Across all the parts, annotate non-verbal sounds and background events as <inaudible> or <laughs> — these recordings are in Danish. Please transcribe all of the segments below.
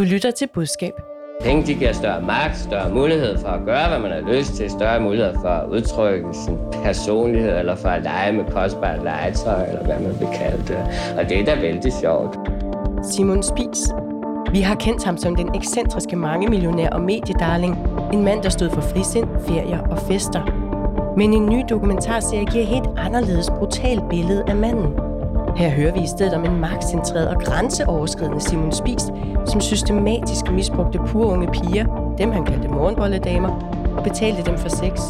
Du lytter til budskab. Penge de giver større magt, større mulighed for at gøre, hvad man har lyst til, større mulighed for at udtrykke sin personlighed, eller for at lege med kostbare legetøj, eller hvad man vil kalde det. Og det er da vældig sjovt. Simon Spis. Vi har kendt ham som den ekscentriske mangemillionær og mediedarling. En mand, der stod for frisind, ferier og fester. Men en ny dokumentarserie giver et helt anderledes brutalt billede af manden. Her hører vi i stedet om en magtcentreret og grænseoverskridende Simon Spis, som systematisk misbrugte pure unge piger, dem han kaldte morgenbolledamer, og betalte dem for sex.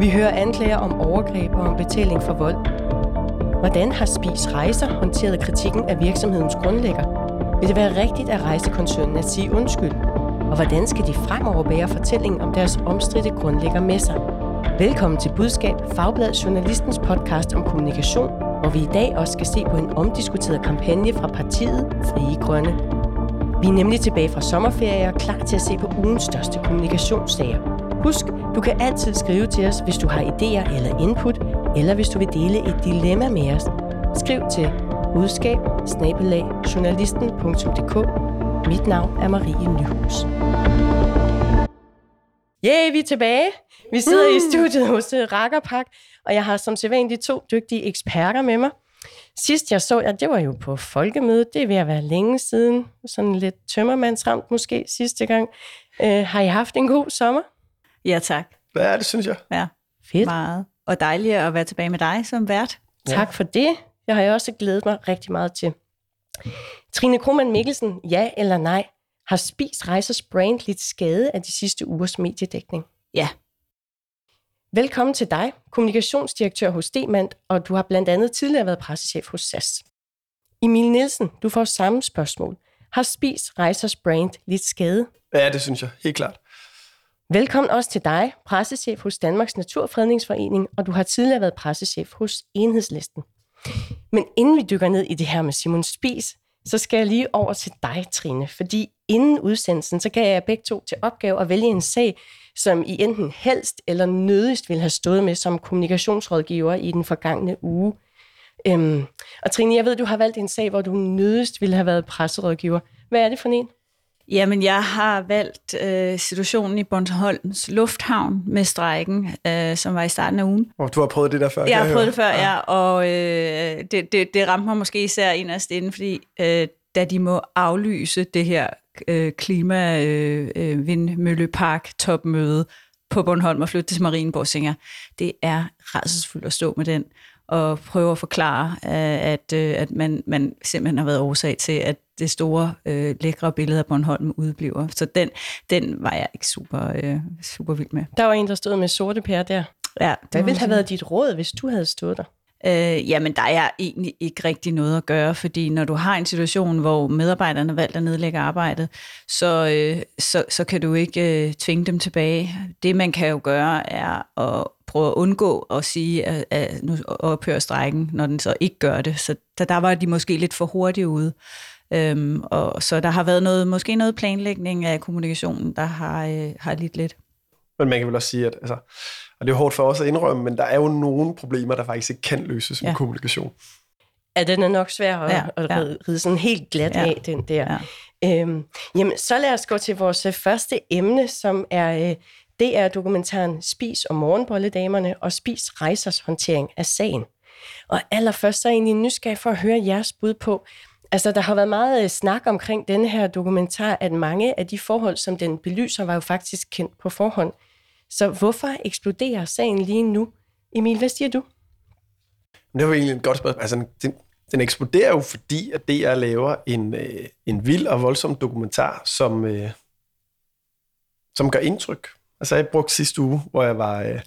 Vi hører anklager om overgreb og om betaling for vold. Hvordan har Spis Rejser håndteret kritikken af virksomhedens grundlægger? Vil det være rigtigt af rejsekoncernen at sige undskyld? Og hvordan skal de fremover bære fortællingen om deres omstridte grundlægger med sig? Velkommen til Budskab, Fagblad Journalistens podcast om kommunikation, hvor vi i dag også skal se på en omdiskuteret kampagne fra partiet Frie Grønne. Vi er nemlig tilbage fra sommerferie og klar til at se på ugens største kommunikationssager. Husk, du kan altid skrive til os, hvis du har idéer eller input, eller hvis du vil dele et dilemma med os. Skriv til budskab. Mit navn er Marie Nyhus. Yeah, vi er tilbage. Vi sidder uh. i studiet hos uh, Rakkerpak, og jeg har som sædvanligt to dygtige eksperter med mig. Sidst jeg så jer, det var jo på folkemødet. Det er ved at være længe siden. Sådan lidt tømmermandsramt måske sidste gang. Uh, har I haft en god sommer? Ja, tak. Ja, det synes jeg. Ja, Fedt. meget. Og dejligt at være tilbage med dig som vært. Tak for det. Det har jeg også glædet mig rigtig meget til. Trine Krohmann Mikkelsen, ja eller nej, har Spis Rejsers brand lidt skade af de sidste ugers mediedækning? Ja. Velkommen til dig, kommunikationsdirektør hos Demand, og du har blandt andet tidligere været pressechef hos SAS. Emil Nielsen, du får samme spørgsmål. Har Spis Rejsers brand lidt skade? Ja, det synes jeg. Helt klart. Velkommen også til dig, pressechef hos Danmarks Naturfredningsforening, og du har tidligere været pressechef hos Enhedslisten. Men inden vi dykker ned i det her med Simon Spis, så skal jeg lige over til dig, Trine. Fordi inden udsendelsen, så gav jeg begge to til opgave at vælge en sag, som I enten helst eller nødigst ville have stået med som kommunikationsrådgiver i den forgangne uge. Øhm, og Trine, jeg ved, du har valgt en sag, hvor du nødigst ville have været presserådgiver. Hvad er det for en? Jamen, jeg har valgt øh, situationen i Bornholms Lufthavn med strejken, øh, som var i starten af ugen. Og du har prøvet det der før? Jeg har prøvet det før, ja. ja og øh, det, det, det ramte mig måske især inderst inden, fordi øh, da de må aflyse det her øh, klima øh, øh, vindmøllepark topmøde på Bornholm og flytte til Marienborg, tænker det er rædselsfuldt at stå med den og prøve at forklare, at, at man, man simpelthen har været årsag til, at det store, øh, lækre billede af Bornholm udbliver. Så den, den var jeg ikke super, øh, super vild med. Der var en, der stod med sorte pære der. Ja, Hvad ville have været dit råd, hvis du havde stået der? Øh, jamen, der er egentlig ikke rigtig noget at gøre, fordi når du har en situation, hvor medarbejderne valgt at nedlægge arbejdet, så, øh, så, så kan du ikke øh, tvinge dem tilbage. Det, man kan jo gøre, er at prøve at undgå at sige, at, at nu ophører strækken, når den så ikke gør det. Så der, der var de måske lidt for hurtigt ude. Øhm, og så der har været noget, måske noget planlægning af kommunikationen, der har, øh, har lidt lidt. Men man kan vel også sige, at altså, og det er hårdt for os at indrømme, men der er jo nogle problemer, der faktisk ikke kan løses ja. med kommunikation. Ja, den er nok svær at, ja, at ride, ja. ride sådan helt glat ja. af, den der. Ja. Øhm, jamen, så lad os gå til vores øh, første emne, som er øh, det er dokumentaren Spis og morgenbolledamerne og Spis rejsers håndtering af sagen. Og allerførst så er jeg egentlig nysgerrig for at høre jeres bud på, Altså, der har været meget øh, snak omkring denne her dokumentar, at mange af de forhold, som den belyser, var jo faktisk kendt på forhånd. Så hvorfor eksploderer sagen lige nu? Emil, hvad siger du? Det var egentlig et godt spørgsmål. Altså, den, den eksploderer jo, fordi at DR laver en, øh, en vild og voldsom dokumentar, som, øh, som gør indtryk. Altså jeg brugte sidste uge, hvor jeg var, øh,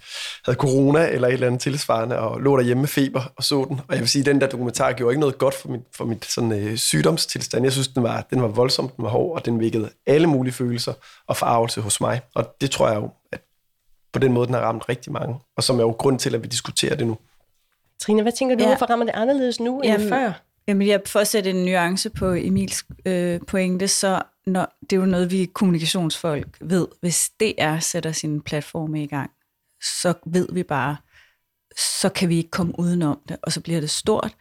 havde corona eller et eller andet tilsvarende, og lå derhjemme med feber og så den. Og jeg vil sige, at den der dokumentar gjorde ikke noget godt for mit, for mit sådan, øh, sygdomstilstand. Jeg synes, den var, den var voldsom, den var hård, og den vækkede alle mulige følelser og forarvelse hos mig. Og det tror jeg jo, på den måde, den har ramt rigtig mange, og som er jo grund til, at vi diskuterer det nu. Trine, hvad tænker du, ja. hvorfor rammer det anderledes nu Jamen, end før? Jamen, jeg får at sætte en nuance på Emils øh, pointe, så når, det er jo noget, vi kommunikationsfolk ved. Hvis DR sætter sin platform i gang, så ved vi bare, så kan vi ikke komme udenom det, og så bliver det stort,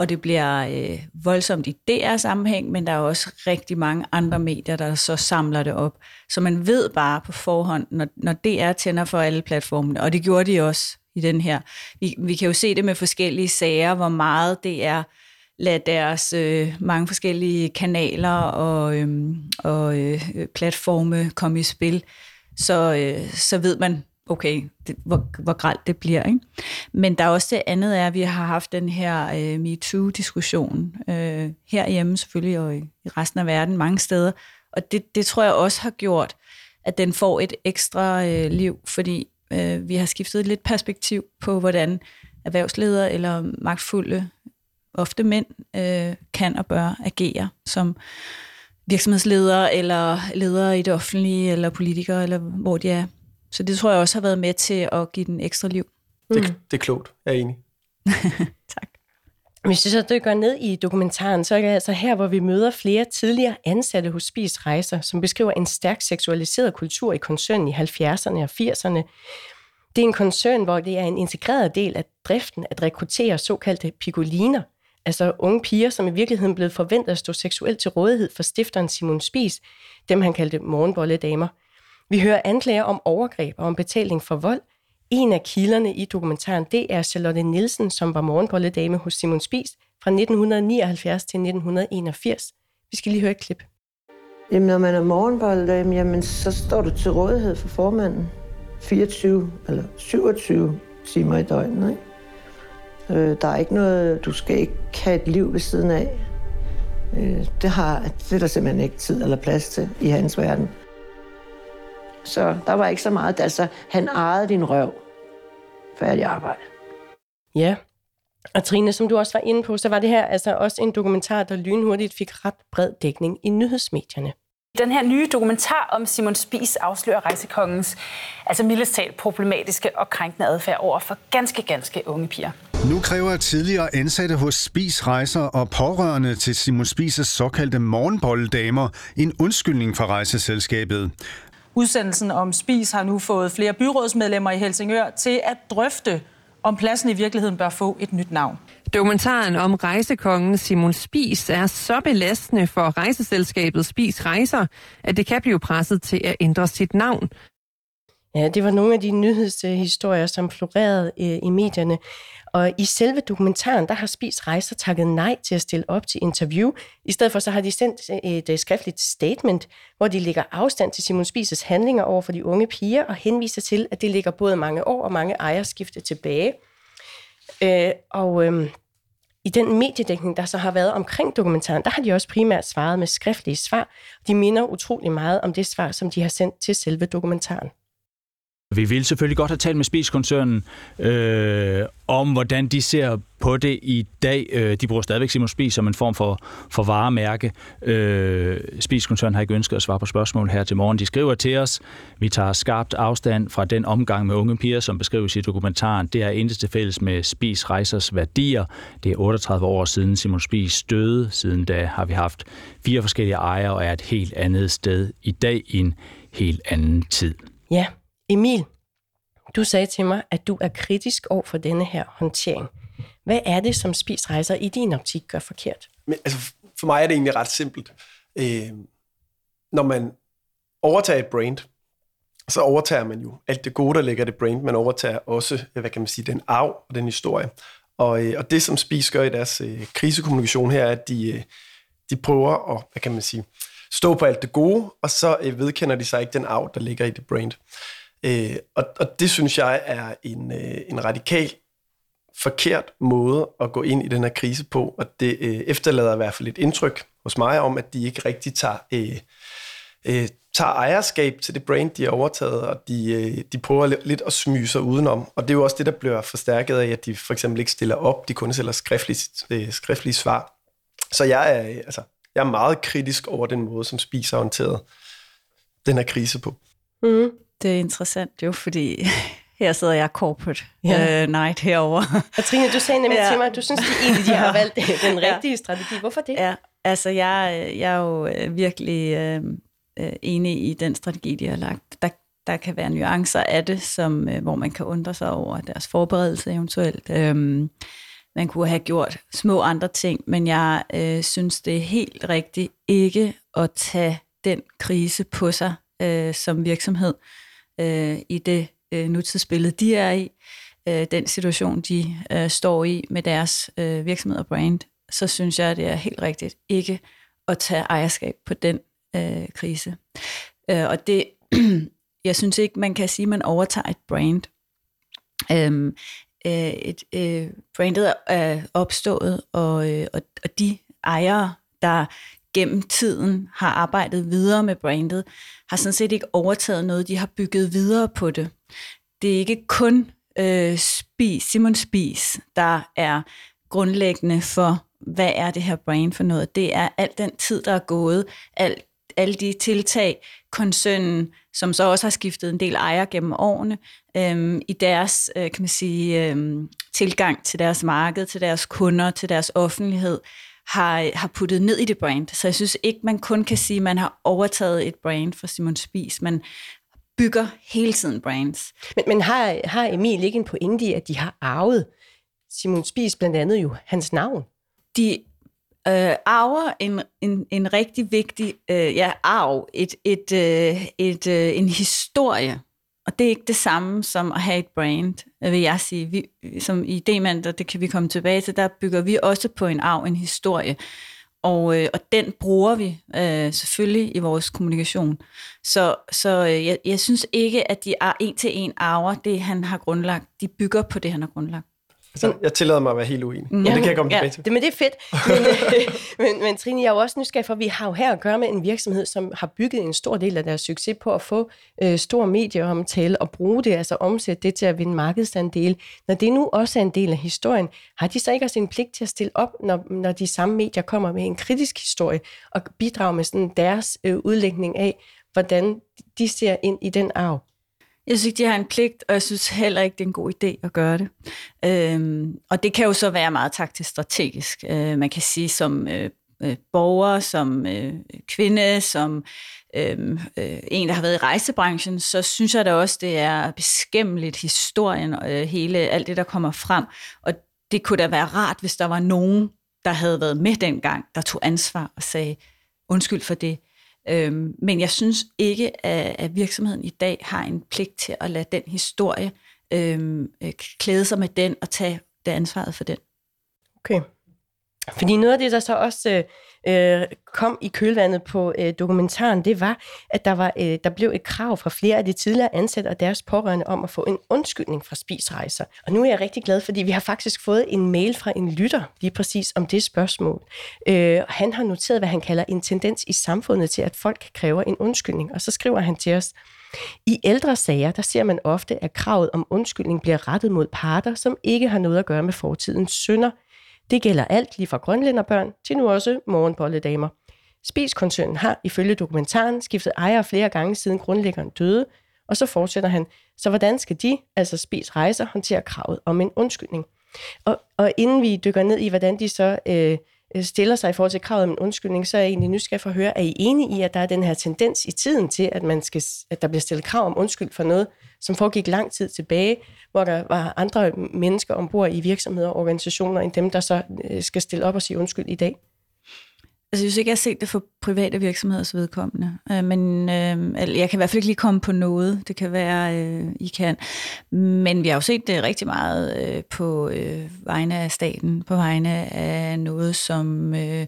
og det bliver øh, voldsomt i DR-sammenhæng, men der er også rigtig mange andre medier, der så samler det op. Så man ved bare på forhånd, når, når DR tænder for alle platformene, og det gjorde de også i den her. Vi, vi kan jo se det med forskellige sager, hvor meget det er lade deres øh, mange forskellige kanaler og, øh, og øh, platforme komme i spil, så, øh, så ved man, okay, det, hvor, hvor gralt det bliver. Ikke? Men der er også det andet er, at vi har haft den her øh, MeToo-diskussion øh, herhjemme selvfølgelig, og i, i resten af verden mange steder. Og det, det tror jeg også har gjort, at den får et ekstra øh, liv, fordi øh, vi har skiftet lidt perspektiv på, hvordan erhvervsledere eller magtfulde, ofte mænd, øh, kan og bør agere som virksomhedsledere eller ledere i det offentlige, eller politikere, eller hvor de er. Så det tror jeg også har været med til at give den ekstra liv. Det, mm. det er klogt, jeg er enig. <laughs> tak. Hvis vi så dykker ned i dokumentaren, så er det altså her, hvor vi møder flere tidligere ansatte hos Spis Rejser, som beskriver en stærk seksualiseret kultur i koncernen i 70'erne og 80'erne. Det er en koncern, hvor det er en integreret del af driften at rekruttere såkaldte pigoliner, altså unge piger, som i virkeligheden blev forventet at stå seksuelt til rådighed for stifteren Simon Spis, dem han kaldte morgenbolledamer. Vi hører anklager om overgreb og om betaling for vold. En af kilderne i dokumentaren, det er Charlotte Nielsen, som var morgenbolledame hos Simon Spis fra 1979 til 1981. Vi skal lige høre et klip. Jamen, når man er morgenbolledame, jamen, så står du til rådighed for formanden 24 eller 27 timer i døgnet. Ikke? Øh, der er ikke noget, du skal ikke have et liv ved siden af. Øh, det, har, det er der simpelthen ikke tid eller plads til i hans verden. Så der var ikke så meget. Altså, han ejede din røv. Færdig arbejde. Ja, og Trine, som du også var inde på, så var det her altså også en dokumentar, der lynhurtigt fik ret bred dækning i nyhedsmedierne. Den her nye dokumentar om Simon Spies afslører rejsekongens altså mildest talt problematiske og krænkende adfærd over for ganske, ganske unge piger. Nu kræver tidligere ansatte hos Spis Rejser og pårørende til Simon Spies såkaldte morgenbolledamer en undskyldning fra rejseselskabet. Udsendelsen om Spis har nu fået flere byrådsmedlemmer i Helsingør til at drøfte, om pladsen i virkeligheden bør få et nyt navn. Dokumentaren om rejsekongen Simon Spis er så belastende for rejseselskabet Spis Rejser, at det kan blive presset til at ændre sit navn. Ja, det var nogle af de nyhedshistorier, som florerede øh, i medierne. Og i selve dokumentaren, der har Spis Rejser takket nej til at stille op til interview. I stedet for så har de sendt øh, et øh, skriftligt statement, hvor de lægger afstand til Simon Spises handlinger over for de unge piger, og henviser til, at det ligger både mange år og mange ejerskifte tilbage. Øh, og øh, i den mediedækning, der så har været omkring dokumentaren, der har de også primært svaret med skriftlige svar. De minder utrolig meget om det svar, som de har sendt til selve dokumentaren. Vi vil selvfølgelig godt have talt med Spis-koncernen øh, om, hvordan de ser på det i dag. Øh, de bruger stadigvæk Simon Spis som en form for, for varemærke. Øh, Spis-koncernen har ikke ønsket at svare på spørgsmål her til morgen. De skriver til os, vi tager skarpt afstand fra den omgang med unge piger, som beskrives i dokumentaren. Det er intet til fælles med Spis Rejsers værdier. Det er 38 år siden Simon Spis døde. Siden da har vi haft fire forskellige ejere og er et helt andet sted i dag i en helt anden tid. Ja, Emil, du sagde til mig, at du er kritisk over for denne her håndtering. Hvad er det, som spisrejser i din optik gør forkert? Men, altså, for mig er det egentlig ret simpelt. Øh, når man overtager et brand, så overtager man jo alt det gode, der ligger i det brand. Man overtager også, øh, hvad kan man sige, den arv og den historie. Og, øh, og det, som Spis gør i deres øh, krisekommunikation her, er, at de, øh, de prøver at, hvad kan man sige, stå på alt det gode, og så øh, vedkender de sig ikke den arv, der ligger i det brand. Øh, og, og det synes jeg er en, øh, en radikal forkert måde at gå ind i den her krise på, og det øh, efterlader i hvert fald et indtryk hos mig om, at de ikke rigtig tager, øh, øh, tager ejerskab til det brand, de har overtaget, og de, øh, de prøver lidt at smyge sig udenom. Og det er jo også det, der bliver forstærket af, at de for eksempel ikke stiller op, de kun sælger skriftlige, øh, skriftlige svar. Så jeg er, øh, altså, jeg er meget kritisk over den måde, som Spiser har håndteret den her krise på. Mm. Det er interessant jo, fordi <laughs> her sidder jeg corporate ja. uh, night herover. Og Trine, du sagde nemlig <laughs> ja. til mig, at du synes, at egentlig, de har <laughs> valgt den rigtige ja. strategi. Hvorfor det? Ja, altså jeg, jeg er jo øh, virkelig øh, øh, enig i den strategi, de har lagt. Der, der kan være nuancer af det, som, øh, hvor man kan undre sig over deres forberedelse eventuelt. Øhm, man kunne have gjort små andre ting, men jeg øh, synes, det er helt rigtigt ikke at tage den krise på sig øh, som virksomhed øh, i det øh, nutidsbillede, de er i, øh, den situation, de øh, står i med deres øh, virksomhed og brand, så synes jeg, det er helt rigtigt ikke at tage ejerskab på den øh, krise. Øh, og det, <clears throat> jeg synes ikke, man kan sige, at man overtager et brand. Øhm, øh, et, øh, brandet er opstået, og, øh, og, og de ejere, der gennem tiden har arbejdet videre med brandet, har sådan set ikke overtaget noget, de har bygget videre på det. Det er ikke kun øh, Spis, Simon Spis, der er grundlæggende for, hvad er det her brand for noget. Det er al den tid, der er gået, alt alle de tiltag, koncernen, som så også har skiftet en del ejer gennem årene, øhm, i deres øh, kan man sige, øhm, tilgang til deres marked, til deres kunder, til deres offentlighed, har, har puttet ned i det brand. Så jeg synes ikke, man kun kan sige, at man har overtaget et brand fra Simon Spies. Man bygger hele tiden brands. Men, men har, har Emil ikke en pointe i, at de har arvet Simon Spies blandt andet jo hans navn? De øh, arver en, en, en rigtig vigtig øh, ja, arv, et, et, øh, et, øh, en historie. Og det er ikke det samme som at have et brand, vil jeg sige. Vi, som i Demand, og det kan vi komme tilbage til, der bygger vi også på en arv, en historie. Og, øh, og den bruger vi øh, selvfølgelig i vores kommunikation. Så, så øh, jeg, jeg synes ikke, at de er en til en arver det, han har grundlagt. De bygger på det, han har grundlagt. Altså, jeg tillader mig at være helt uenig, mm. ja, det kan jeg komme ja, tilbage til. Det, men det er fedt. Men, øh, <laughs> men, men Trine, jeg er jo også nysgerrig for, at vi har jo her at gøre med en virksomhed, som har bygget en stor del af deres succes på at få øh, stor medieomtale og bruge det, altså omsætte det til at vinde markedsandele. Når det nu også er en del af historien, har de så ikke også en pligt til at stille op, når, når de samme medier kommer med en kritisk historie og bidrage med sådan deres øh, udlægning af, hvordan de ser ind i den arv? Jeg synes ikke, de har en pligt, og jeg synes heller ikke, det er en god idé at gøre det. Øhm, og det kan jo så være meget taktisk strategisk. Øh, man kan sige som øh, øh, borger, som øh, kvinde, som øh, øh, en, der har været i rejsebranchen, så synes jeg da også, det er beskæmmeligt historien, øh, hele alt det, der kommer frem. Og det kunne da være rart, hvis der var nogen, der havde været med dengang, der tog ansvar og sagde, undskyld for det, Øhm, men jeg synes ikke, at, at virksomheden i dag har en pligt til at lade den historie øhm, øh, klæde sig med den og tage det ansvaret for den. Okay. Fordi noget af det, der så også øh, øh, kom i kølvandet på øh, dokumentaren, det var, at der, var, øh, der blev et krav fra flere af de tidligere ansatte og deres pårørende om at få en undskyldning fra spisrejser. Og nu er jeg rigtig glad, fordi vi har faktisk fået en mail fra en lytter lige præcis om det spørgsmål. Øh, han har noteret, hvad han kalder en tendens i samfundet til, at folk kræver en undskyldning. Og så skriver han til os, i ældre sager, der ser man ofte, at kravet om undskyldning bliver rettet mod parter, som ikke har noget at gøre med fortidens synder, det gælder alt lige fra grønlænderbørn til nu også morgenbolledamer. Spiskoncernen har ifølge dokumentaren skiftet ejer flere gange siden grundlæggeren døde, og så fortsætter han. Så hvordan skal de, altså Spis Rejser, håndtere kravet om en undskyldning? Og, og inden vi dykker ned i, hvordan de så øh, øh stiller sig i forhold til kravet om en undskyldning, så er jeg egentlig nysgerrig for at høre, er I enige i, at der er den her tendens i tiden til, at, man skal, at der bliver stillet krav om undskyld for noget, som foregik lang tid tilbage, hvor der var andre mennesker ombord i virksomheder og organisationer, end dem, der så øh, skal stille op og sige undskyld i dag? Altså, jeg synes ikke, jeg har set det for private virksomheders vedkommende. Øh, men øh, jeg kan i hvert fald ikke lige komme på noget. Det kan være, øh, I kan. Men vi har jo set det rigtig meget øh, på øh, vegne af staten, på vegne af noget, som øh,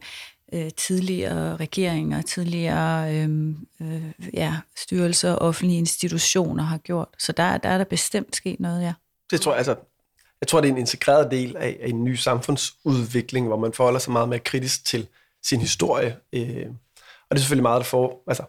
øh, tidligere regeringer, tidligere øh, øh, ja, styrelser og offentlige institutioner har gjort. Så der, der er der bestemt sket noget, ja. Det tror jeg, altså, jeg tror, det er en integreret del af, af en ny samfundsudvikling, hvor man forholder sig meget mere kritisk til sin historie. Øh, og det er selvfølgelig meget, der får, altså,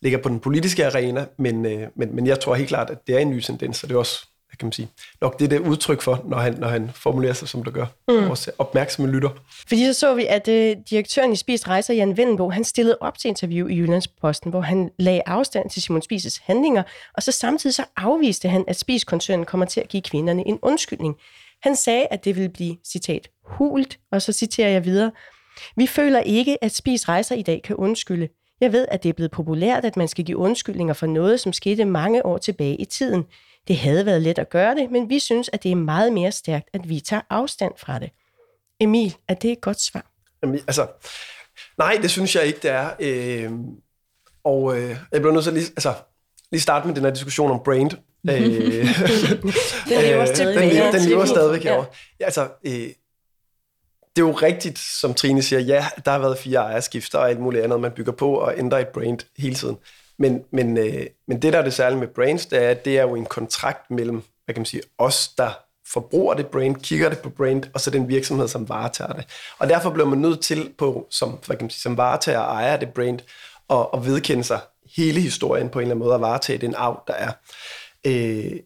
ligger på den politiske arena, men, øh, men, men jeg tror helt klart, at det er en ny tendens, og det er også hvad kan man sige, nok det, det udtryk for, når han, når han formulerer sig, som du gør. Mm. Vores opmærksomme lytter. Fordi så så vi, at uh, direktøren i Spis Rejser, Jan Vendenbo, han stillede op til interview i Jyllandsposten, hvor han lagde afstand til Simon Spises handlinger, og så samtidig så afviste han, at Spis-koncernen kommer til at give kvinderne en undskyldning. Han sagde, at det ville blive, citat, hult, og så citerer jeg videre, vi føler ikke, at Spis Rejser i dag kan undskylde. Jeg ved, at det er blevet populært, at man skal give undskyldninger for noget, som skete mange år tilbage i tiden. Det havde været let at gøre det, men vi synes, at det er meget mere stærkt, at vi tager afstand fra det. Emil, er det et godt svar? Jamen, altså, nej, det synes jeg ikke, det er. Øh, og øh, jeg bliver nødt til at lige, altså, lige starte med den her diskussion om brand. <laughs> øh, Den lever <laughs> stadig den, lever, væk. den lever stadigvæk herovre. Ja, altså, øh, det er jo rigtigt, som Trine siger, ja, der har været fire ejerskifter og alt muligt andet, man bygger på og ændrer et brand hele tiden. Men, men, øh, men det, der er det særlige med brands, det er, at det er jo en kontrakt mellem, hvad kan man sige, os, der forbruger det brand, kigger det på brand, og så den virksomhed, som varetager det. Og derfor bliver man nødt til, på, som, hvad kan man sige, som varetager og ejer det brand, og, og vedkende sig hele historien på en eller anden måde, og varetage den arv, der er. Øh,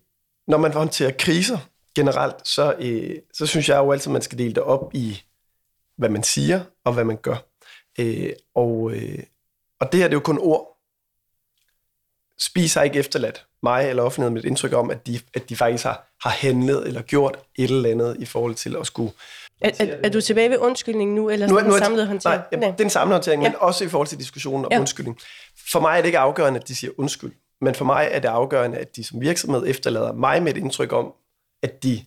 når man håndterer kriser generelt, så, øh, så synes jeg jo altid, at man skal dele det op i, hvad man siger og hvad man gør. Øh, og, øh, og det her det er jo kun ord. Spis har ikke efterladt mig eller offentligheden med et indtryk om, at de, at de faktisk har, har handlet eller gjort et eller andet i forhold til at skulle... Er, er, er du tilbage ved undskyldning nu, eller Nu er- nu er- samlet håndtering? Nej, jamen, det er en samlet håndtering, Ja. men også i forhold til diskussionen om Ja. ja. undskyldning. For mig er det ikke afgørende, at de siger undskyld, men for mig er det afgørende, at de som virksomhed efterlader mig med et indtryk om, at de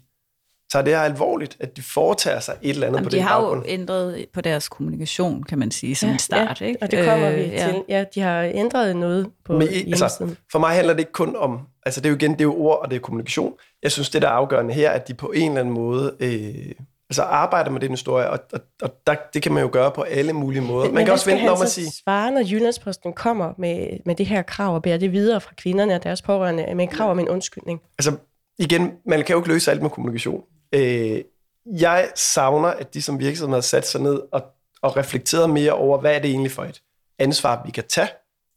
tager det her alvorligt, at de foretager sig et eller andet Jamen, på de den har baggrund. jo ændret på deres kommunikation, kan man sige, som en start. ja, ikke? og det kommer vi Øh, ja. til. Ja, de har ændret noget på Men, hjemmesiden. altså, for mig handler det ikke kun om, altså det er jo igen, det er jo ord og det er kommunikation. Jeg synes, det der er afgørende her, at de på en eller anden måde øh, altså arbejder med den historie, og, og, og der, det kan man jo gøre på alle mulige måder. Men, man kan også vente om at sige, svare, når Jyllandsposten kommer med, med det her krav og bærer det videre fra kvinderne og deres pårørende med en krav om en undskyldning? altså igen, man kan jo ikke løse alt med kommunikation. Øh, jeg savner, at de som virksomhed har sat sig ned og, og reflekteret mere over, hvad er det egentlig for et ansvar, vi kan tage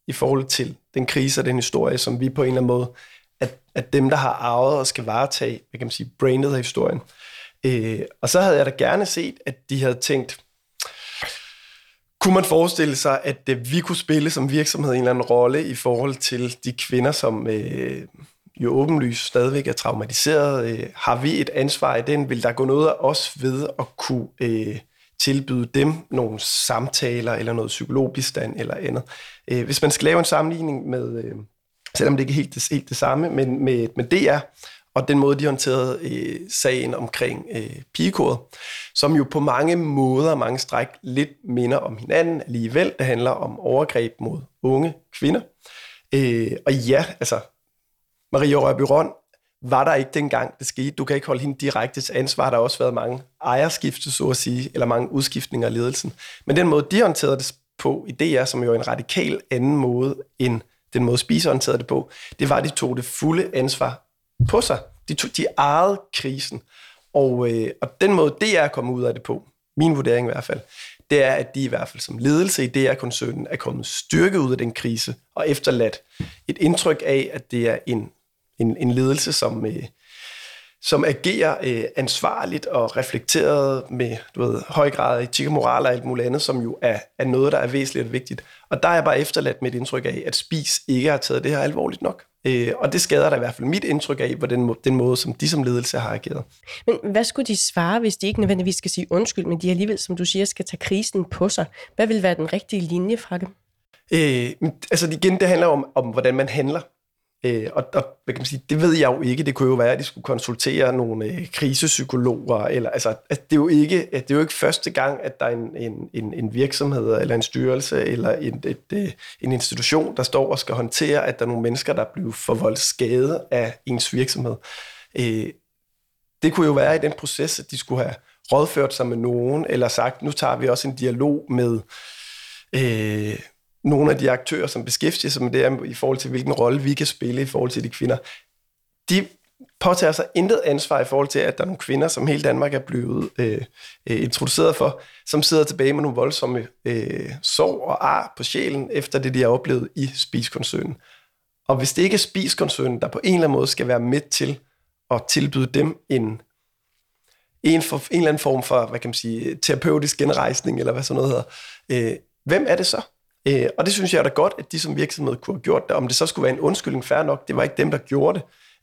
i forhold til den krise og den historie, som vi på en eller anden måde, at, at dem, der har arvet og skal varetage, hvad kan man sige, brandet af historien. Øh, og så havde jeg da gerne set, at de havde tænkt, kunne man forestille sig, at øh, vi kunne spille som virksomhed en eller anden rolle i forhold til de kvinder, som øh, jo åbenlyst stadigvæk er traumatiseret? Øh, har vi et ansvar i den? Vil der gå noget af os ved at kunne øh, tilbyde dem nogle samtaler eller noget psykologbistand eller andet? Øh, hvis man skal lave en sammenligning med, øh, selvom det ikke er helt det, helt det samme, men med, med DR, og den måde, de håndterede øh, sagen omkring øh, pigekodet, som jo på mange måder, mange stræk, lidt minder om hinanden alligevel. Det handler om overgreb mod unge kvinder. Øh, og ja, altså, Maria Rørby var der ikke dengang, det skete. Du kan ikke holde hende direkte til ansvar. Der har også været mange ejerskifte, så at sige, eller mange udskiftninger af ledelsen. Men den måde, de håndterede det på i DR, som jo er en radikal anden måde, end den måde, Spiser håndterede det på, det var, at de tog det fulde ansvar på sig. De, tog, de ejede krisen. Og, øh, og den måde, det er kommet ud af det på, min vurdering i hvert fald, det er, at de i hvert fald som ledelse i DR-koncernen er kommet styrket ud af den krise, og efterladt et indtryk af, at det er en, en, en ledelse, som, øh, som agerer øh, ansvarligt og reflekteret med du ved, høj grad af etik og moral og alt muligt andet, som jo er, er noget, der er væsentligt og vigtigt. Og der er jeg bare efterladt med et indtryk af, at Spis ikke har taget det her alvorligt nok. Øh, og det skader da i hvert fald mit indtryk af, hvordan må- den måde, som de som ledelse har ageret. Men hvad skulle de svare, hvis de ikke nødvendigvis skal sige undskyld, men de alligevel, som du siger, skal tage krisen på sig? Hvad vil være den rigtige linje fra dem? Øh, altså igen, det handler om, om hvordan man handler. Øh, og, og hvad kan man sige, det ved jeg jo ikke. Det kunne jo være, at de skulle konsultere nogle øh, krisepsykologer. Eller, altså, altså, det, er jo ikke, det er jo ikke første gang, at der er en, en, en, en virksomhed, eller en styrelse, eller en, et, et, øh, en institution, der står og skal håndtere, at der er nogle mennesker, der bliver forvoldt skade af ens virksomhed. Øh, det kunne jo være i den proces, at de skulle have rådført sig med nogen, eller sagt, nu tager vi også en dialog med øh, nogle af de aktører, som beskæftiger sig med det her, i forhold til, hvilken rolle vi kan spille i forhold til de kvinder. De påtager sig intet ansvar i forhold til, at der er nogle kvinder, som hele Danmark er blevet øh, øh, introduceret for, som sidder tilbage med nogle voldsomme øh, sorg og ar på sjælen, efter det, de har oplevet i spiskoncernen. Og hvis det ikke er spiskoncernen, der på en eller anden måde skal være med til at tilbyde dem en, en, for, en eller anden form for, hvad kan man sige, terapeutisk genrejsning, eller hvad sådan noget hedder, øh, hvem er det så? Øh, og det synes jeg er da godt, at de som virksomhed kunne have gjort det. Om det så skulle være en undskyldning, fair nok, det var ikke dem, der gjorde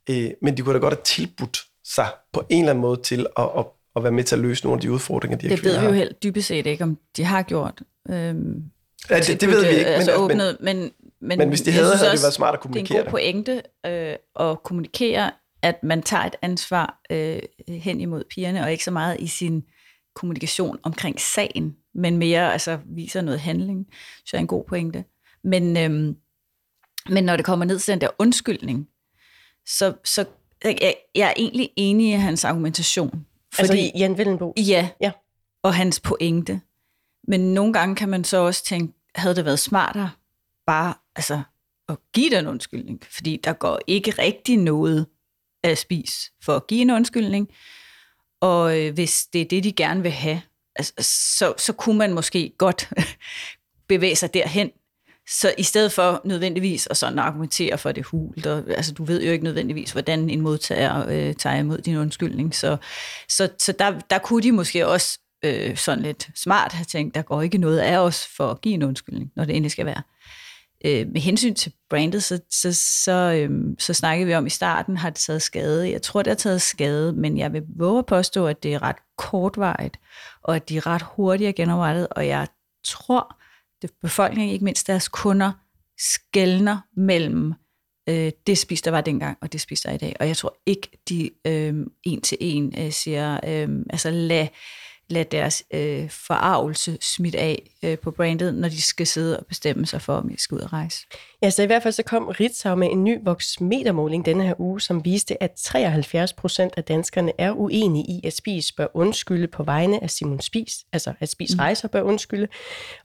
det. Øh, men de kunne da godt have tilbudt sig på en eller anden måde til at, at, at være med til at løse nogle af de udfordringer, de her Det ved vi jo har. helt dybest set ikke, om de har gjort. Øhm, Ja, det, det ved vi ikke, men, altså men, åbnet, men, men, men hvis de havde, havde det været smart at det er kommunikere en god pointe øh, at kommunikere, at man tager et ansvar øh, hen imod pigerne, og ikke så meget i sin kommunikation omkring sagen, men mere altså, viser noget handling, så er en god pointe. Men, øhm, men når det kommer ned til den der undskyldning, så, så jeg, jeg er egentlig enig i hans argumentation. Altså i Jan Vellenbo? Ja, Ja. og hans pointe. Men nogle gange kan man så også tænke, havde det været smartere bare altså, at give den undskyldning? Fordi der går ikke rigtig noget af spis for at give en undskyldning. Og øh, hvis det er det, de gerne vil have, altså, så, så kunne man måske godt <laughs> bevæge sig derhen. Så i stedet for nødvendigvis at sådan argumentere for det hult, og, altså du ved jo ikke nødvendigvis, hvordan en modtager øh, tager imod din undskyldning, så, så, så der, der kunne de måske også øh, sådan lidt smart have tænkt, der går ikke noget af os for at give en undskyldning, når det endelig skal være. Øh, med hensyn til brandet, så, så, så, øh, så snakkede vi om i starten, har det taget skade. Jeg tror, det har taget skade, men jeg vil våge at påstå, at det er ret kortvarigt, og at de er ret hurtigt genoprettet, og jeg tror, at befolkningen, ikke mindst deres kunder, skældner mellem øh, det spis, der var dengang, og det spis, der er i dag. Og jeg tror ikke, de øh, en til en øh, siger, øh, altså lad, lad deres øh, forarvelse smitte af øh, på brandet, når de skal sidde og bestemme sig for, om de skal ud og rejse. Ja, så i hvert fald så kom Ritzau med en ny voksmetermåling denne her uge, som viste, at 73 procent af danskerne er uenige i, at Spis bør undskylde på vegne af Simon Spis, altså at Spis Mm. Rejser bør undskylde.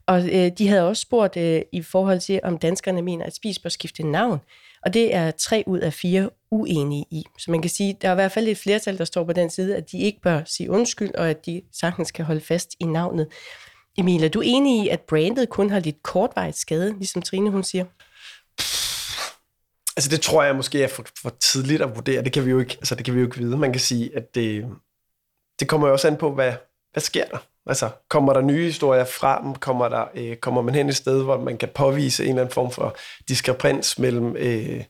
Og øh, de havde også spurgt øh, i forhold til, om danskerne mener, at Spis bør skifte navn. Og det er tre ud af fire uenige i. Så man kan sige, der er i hvert fald et flertal, der står på den side, at de ikke bør sige undskyld, og at de sagtens kan holde fast i navnet. Emil, er du enig i, at brandet kun har lidt kortvarigt skade, ligesom Trine hun siger? Altså det tror jeg måske er for, for tidligt at vurdere. Det kan vi jo ikke, altså det kan vi jo ikke vide. Man kan sige, at det, det kommer jo også an på, hvad, hvad sker der? Altså kommer der nye historier frem? Kommer, der, øh, kommer man hen et sted, hvor man kan påvise en eller anden form for diskrepans mellem øh,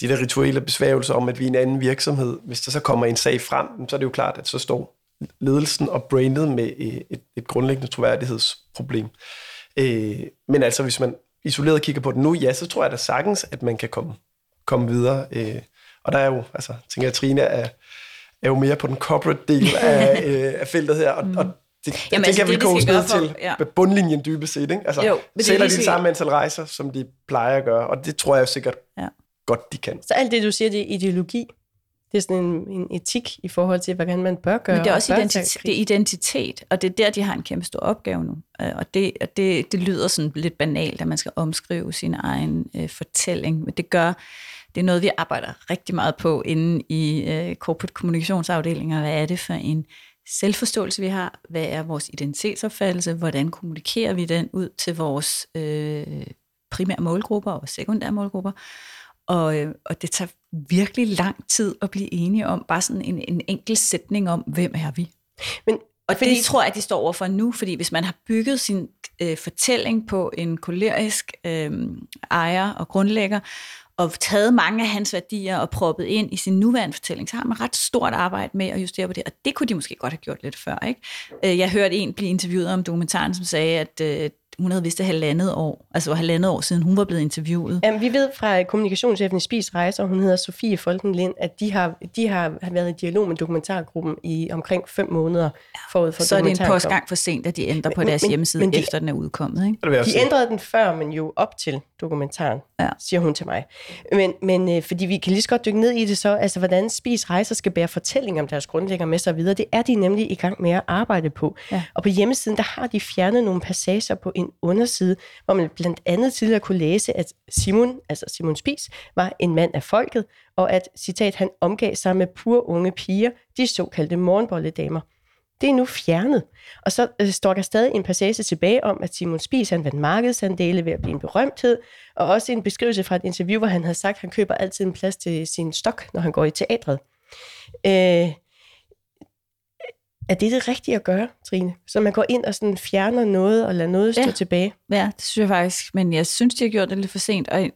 de der rituelle besværgelser om, at vi er en anden virksomhed? Hvis der så kommer en sag frem, så er det jo klart, at så står ledelsen og brandet med øh, et, et grundlæggende troværdighedsproblem. Øh, men altså, hvis man isoleret kigger på det nu, ja, så tror jeg da sagtens, at man kan komme, komme videre. Øh, og der er jo, altså, tænker jeg, Trine er, er jo mere på den corporate del <laughs> af, øh, af feltet her, og, og det, Jamen, Jamen, det altså, kan vi det, vi koge skal ned til ja. bundlinjen dybest set. Ikke? Altså, Jo, er sælger de samme antal rejser, som de plejer at gøre, og det tror jeg sikkert Ja. Godt, de kan. Så alt det, du siger, det er ideologi. Det er sådan en, en etik i forhold til, hvordan man bør gøre. Men det er og også bør identitet, det er identitet, og det er der, de har en kæmpe stor opgave nu. Øh, Og det, og det, det lyder sådan lidt banalt, at man skal omskrive sin egen øh, fortælling, men det gør, det er noget, vi arbejder rigtig meget på inde i øh, corporate kommunikationsafdelinger. Hvad er det for en selvforståelse, vi har? Hvad er vores identitetsopfattelse? Hvordan kommunikerer vi den ud til vores øh, primære målgrupper og sekundære målgrupper? Og, øh, og det tager virkelig lang tid at blive enige om bare sådan en, en enkelt sætning om, hvem er vi? Men, og fordi- det tror jeg, de står overfor nu, fordi hvis man har bygget sin øh, fortælling på en kolerisk øh, ejer og grundlægger, og taget mange af hans værdier og proppet ind i sin nuværende fortælling, så har man ret stort arbejde med at justere på det, og det kunne de måske godt have gjort lidt før. Ikke? Øh, Jeg hørte en blive interviewet om dokumentaren, som sagde, at øh, hun havde vidst det halvandet år, altså var halvandet år siden hun var blevet interviewet. Jamen, vi ved fra kommunikationschefen i Spis Rejser, hun hedder Sofie Folken Lind, at de har, de har været i dialog med dokumentargruppen i omkring fem måneder forud for så er det en postgang for sent, at de ændrer på Men- deres men- hjemmeside, men de- efter den er udkommet. Ikke? De ændrede den før, men jo op til dokumentaren, ja. siger hun til mig. Men, men øh, fordi vi kan lige så godt dykke ned i det så, altså hvordan Spis Rejser skal bære fortælling om deres grundlægger med sig videre, det er de nemlig i gang med at arbejde på. Ja. Og på hjemmesiden, der har de fjernet nogle passager på en underside, hvor man blandt andet tidligere kunne læse, at Simon, altså Simon Spis, var en mand af folket, og at, citat, han omgav sig med pur unge piger, de såkaldte morgenbolledamer. Det er nu fjernet. Og så øh, står der stadig en passage tilbage om, at Simon Spies han vandt markedsandele ved at blive en berømthed, og også en beskrivelse fra et interview, hvor han havde sagt, at han køber altid en plads til sin stok, når han går i teatret. Øh, er det det rigtige at gøre, Trine? Så man går ind og sådan fjerner noget og lader noget stå Ja. tilbage? Ja, det synes jeg faktisk, men jeg synes, de har gjort det lidt for sent, og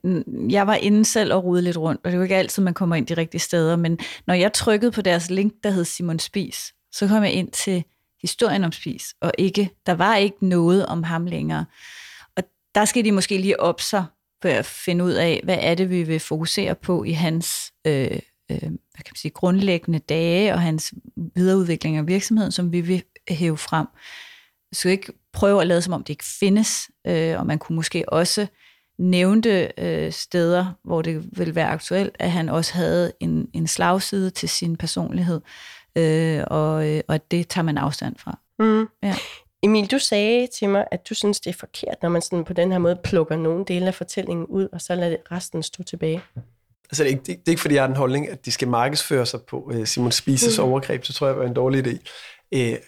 jeg var inde selv og rode lidt rundt, og det er jo ikke altid, man kommer ind de rigtige steder, men når jeg trykkede på deres link, der hed Simon Spis, så kom jeg ind til historien om Spis, og ikke, der var ikke noget om ham længere. Og der skal de måske lige op sig for at finde ud af, hvad er det, vi vil fokusere på i hans øh, øh, hvad kan man sige, grundlæggende dage og hans videreudvikling af virksomheden, som vi vil hæve frem. Så ikke prøve at lade som om det ikke findes, øh, og man kunne måske også nævnte øh, steder, hvor det vil være aktuelt, at han også havde en, en slagside til sin personlighed, øh, og, øh, og det tager man afstand fra. Mm. Ja. Emil, du sagde til mig, at du synes, det er forkert, når man sådan på den her måde plukker nogle dele af fortællingen ud, og så lader resten stå tilbage. Altså, det er, ikke, det, det er ikke, fordi jeg har den holdning, at de skal markedsføre sig på uh, Simon Spises mm. overgreb. Så tror jeg, det var en dårlig idé. Uh,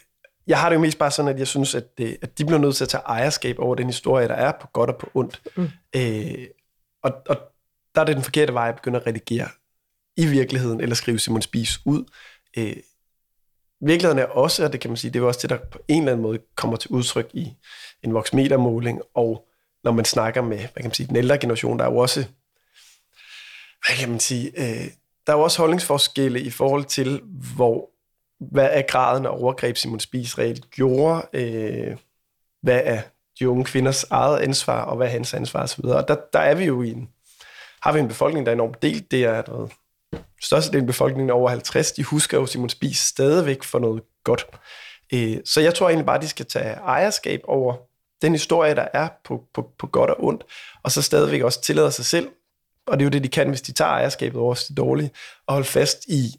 jeg har det jo mest bare sådan, at jeg synes, at, det, at de bliver nødt til at tage ejerskab over den historie, der er på godt og på ondt. Mm. Uh, og, og der er det den forkerte vej at begynde at redigere i virkeligheden, eller skrive Simon Spis ud. Uh, virkeligheden er også, og det kan man sige, det er også det, der på en eller anden måde kommer til udtryk i en voksmetermåling, og når man snakker med, hvad kan man sige, den ældre generation, der er jo også, hvad kan man sige, øh, der er jo også holdningsforskelle i forhold til, hvor, hvad er graden af overgreb, Simon Spies reelt gjorde, øh, hvad er de unge kvinders eget ansvar, og hvad er hans ansvar osv. Og der, der er vi jo i en, har vi en befolkning, der er enormt delt. Det er noget størstedelen af befolkningen over 50, de husker jo Simon Spies stadigvæk for noget godt. Øh, så jeg tror egentlig bare, at de skal tage ejerskab over den historie, der er på, på, på godt og ondt, og så stadigvæk også tillade sig selv, og det er jo det, de kan, hvis de tager ejerskabet over det dårlige, og holde fast i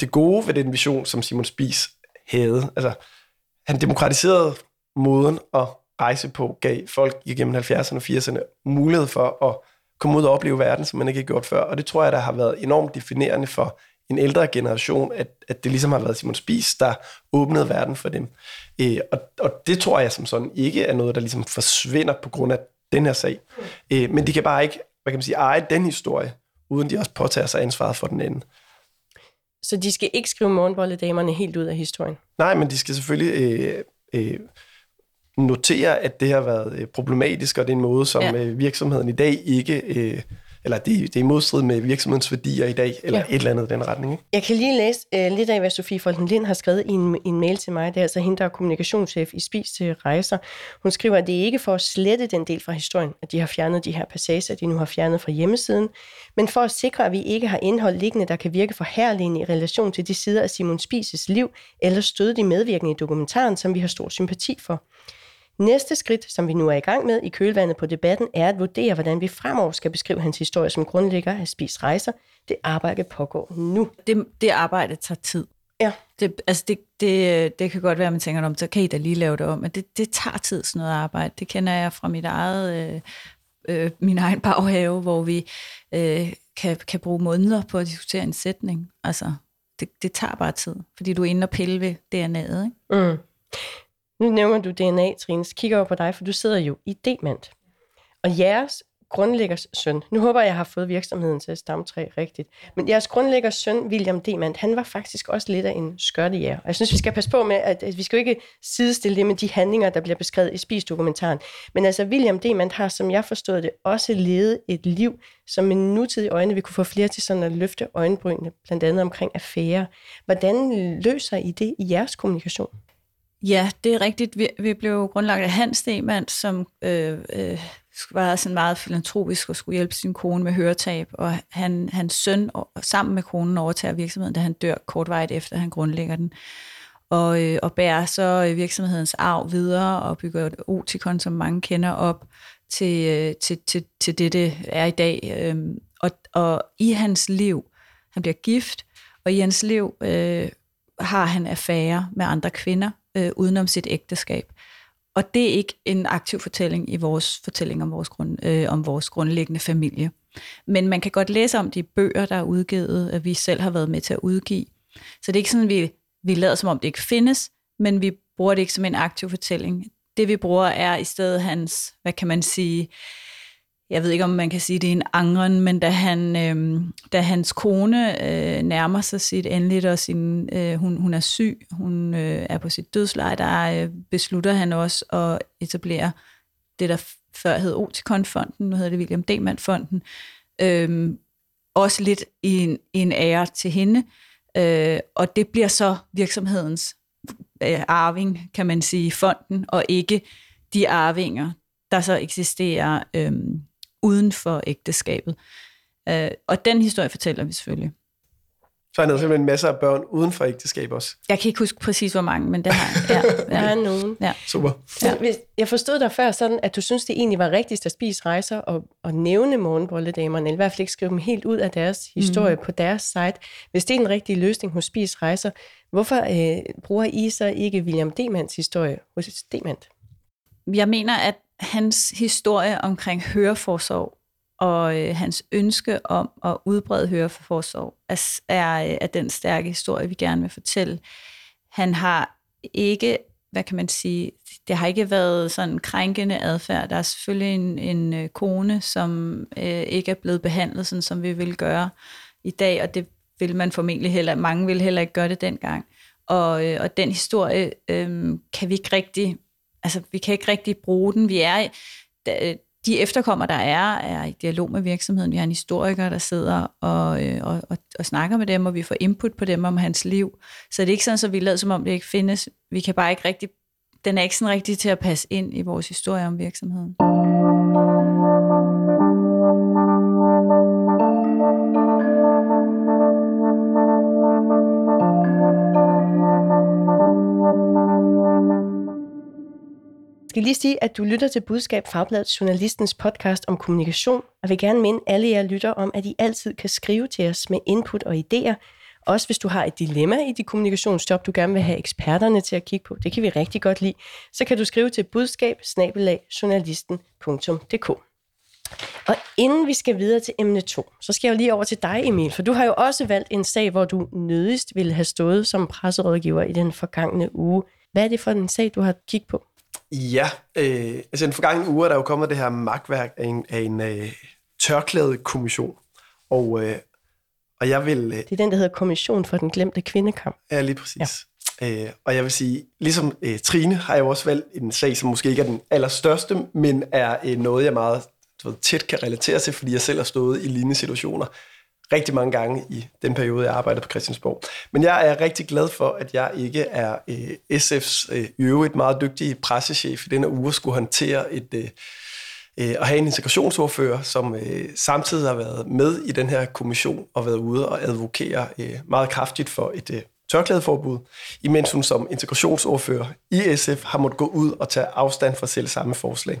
det gode ved den vision, som Simon Spies havde. Altså, han demokratiserede måden at rejse på, gav folk igennem 70'erne og 80'erne mulighed for at komme ud og opleve verden, som man ikke har gjort før. Og det tror jeg, der har været enormt definerende for en ældre generation, at, at det ligesom har været Simon Spies, der åbnede verden for dem. Øh, og, og det tror jeg som sådan ikke er noget, der ligesom forsvinder på grund af den her sag. Øh, men de kan bare ikke, hvad kan man sige, eje den historie, uden de også påtager sig ansvaret for den anden. Så de skal ikke skrive morgenbolledamerne helt ud af historien? Nej, men de skal selvfølgelig øh, øh, notere, at det har været øh, problematisk, og det er en måde, som ja. Øh, virksomheden i dag ikke... Øh, eller det, det er modstrid med virksomhedens værdier i dag, eller ja. et eller andet i den retning. Ikke? Jeg kan lige læse uh, lidt af, hvad Sofie Folken Lind har skrevet i en, en mail til mig. Det er altså hende, der er kommunikationschef i Spis til Rejser. Hun skriver, at det er ikke for at slette den del fra historien, at de har fjernet de her passager, de nu har fjernet fra hjemmesiden, men for at sikre, at vi ikke har indhold liggende, der kan virke forhærligende i relation til de sider af Simon Spises liv, eller støde de medvirkende i dokumentaren, som vi har stor sympati for. Næste skridt, som vi nu er i gang med i kølvandet på debatten, er at vurdere, hvordan vi fremover skal beskrive hans historie som grundlægger af Spis Rejser. Det arbejde pågår nu. Det, det arbejde tager tid. Ja. Det, altså det, det, det kan godt være, at man tænker om, så kan I da lige lave det om, men det, det tager tid sådan noget arbejde. Det kender jeg fra mit eget, øh, øh, min egen baghave, hvor vi øh, kan, kan bruge måneder på at diskutere en sætning. Altså, det, det tager bare tid, fordi du er inde og pille ved DNA'et. Ikke? Mm. Nu nævner du DNA, Trine, så kigger over på dig, for du sidder jo i Dement. Og jeres grundlæggers søn, nu håber jeg, jeg har fået virksomheden til stamtræ rigtigt, men jeres grundlæggers søn, William Demand, han var faktisk også lidt af en skørtejæger. Og jeg synes, vi skal passe på med, at, at vi skal jo ikke sidestille det med de handlinger, der bliver beskrevet i Spis-dokumentaren. Men altså, William Demand har, som jeg forstod det, også levet et liv, som med nutidige øjne vi kunne få flere til sådan at løfte øjenbrynene, blandt andet omkring affære. Hvordan løser I det i jeres kommunikation? Ja, det er rigtigt. Vi, vi blev grundlagt af Hans Demand, som øh, øh, var sådan meget filantropisk og skulle hjælpe sin kone med høretab, og han, hans søn og, sammen med konen overtager virksomheden, da han dør kortvarigt efter, at han grundlægger den. Og, øh, og bærer så øh, virksomhedens arv videre og bygger et otikon, som mange kender op, til, øh, til, til, til det, det er i dag. Øhm, og, og i hans liv, han bliver gift, og i hans liv øh, har han affære med andre kvinder, øh, udenom sit ægteskab. Og det er ikke en aktiv fortælling i vores fortælling om vores, grund, øh, om vores grundlæggende familie. Men man kan godt læse om de bøger, der er udgivet, at vi selv har været med til at udgive. Så det er ikke sådan, at vi, vi lader som om det ikke findes, men vi bruger det ikke som en aktiv fortælling. Det vi bruger er i stedet hans, hvad kan man sige, øh, jeg ved ikke, om man kan sige, det er en angren, men da, han, øh, da hans kone øh, nærmer sig sit endeligt, og sin, øh, hun, hun er syg, hun øh, er på sit dødsleje, der øh, beslutter han også at etablere det, der før hed Oticon-fonden, nu hedder det William Demand-fonden, øh, også lidt i en, i en ære til hende, øh, og det bliver så virksomhedens øh, arving, kan man sige, fonden, og ikke de arvinger, der så eksisterer øh, uden for ægteskabet. Øh, og den historie fortæller vi selvfølgelig. Så han havde simpelthen masser af børn uden for ægteskab også. Jeg kan ikke huske præcis, hvor mange, men det har jeg. Ja, <laughs> Der er nogen. Ja. Super. Ja. Jeg forstod dig før sådan, at du synes, det egentlig var rigtigst at spise rejser og, og nævne morgenbolledamerne, eller i hvert fald ikke skrive dem helt ud af deres historie mm. på deres site. Hvis det er en rigtig løsning hos Spis Rejser, hvorfor øh, bruger I så ikke William Demands historie hos Demand? Jeg mener, at hans historie omkring høreforsorg og øh, hans ønske om at udbrede høreforsorg er, er, øh, er den stærke historie, vi gerne vil fortælle. Han har ikke, hvad kan man sige, det har ikke været sådan krænkende adfærd. Der er selvfølgelig en, en øh, kone, som øh, ikke er blevet behandlet, sådan som vi vil gøre i dag, og det vil man formentlig heller, mange vil heller ikke gøre det dengang. Og, øh, og den historie øh, kan vi ikke rigtig, altså vi kan ikke rigtig bruge den. Vi er, de efterkommer, der er, er i dialog med virksomheden. Vi har en historiker, der sidder og, øh, og, og, og snakker med dem, og vi får input på dem om hans liv. Så det er ikke sådan, at vi lader som om det ikke findes. Vi kan bare ikke rigtig, den er ikke sådan rigtig til at passe ind i vores historie om virksomheden. Skal lige sige, at du lytter til Budskab Fagbladet, journalistens podcast om kommunikation, og vil gerne minde alle jer lytter om, at I altid kan skrive til os med input og idéer. Også hvis du har et dilemma i dit kommunikationsjob, du gerne vil have eksperterne til at kigge på, det kan vi rigtig godt lide, så kan du skrive til budskab Og inden vi skal videre til emne 2, så skal jeg jo lige over til dig, Emil, for du har jo også valgt en sag, hvor du nødigst ville have stået som presserådgiver i den forgangne uge. Hvad er det for en sag, du har kigget på? Ja, øh, altså den forgangne uge er der jo kommet det her magtværk af en, af en øh, tørklædekommission. Og, øh, og jeg vil... Øh, Det er den, der hedder Kommission for den glemte kvindekamp. Ja, lige præcis. Ja. Øh, og jeg vil sige, ligesom øh, Trine har jeg jo også valgt en sag, som måske ikke er den allerstørste, men er øh, noget, jeg meget du ved, tæt kan relatere til, fordi jeg selv har stået i lignende situationer rigtig mange gange i den periode, jeg arbejdede på Christiansborg. Men jeg er rigtig glad for, at jeg ikke er øh, SF's øh, i øvrigt meget dygtige pressechef i denne uge, skulle håndtere et... Øh, øh, at have en integrationsordfører, som øh, samtidig har været med i den her kommission og været ude og advokere øh, meget kraftigt for et øh, tørklædeforbud, imens hun som integrationsordfører i SF har måttet gå ud og tage afstand fra selv samme forslag.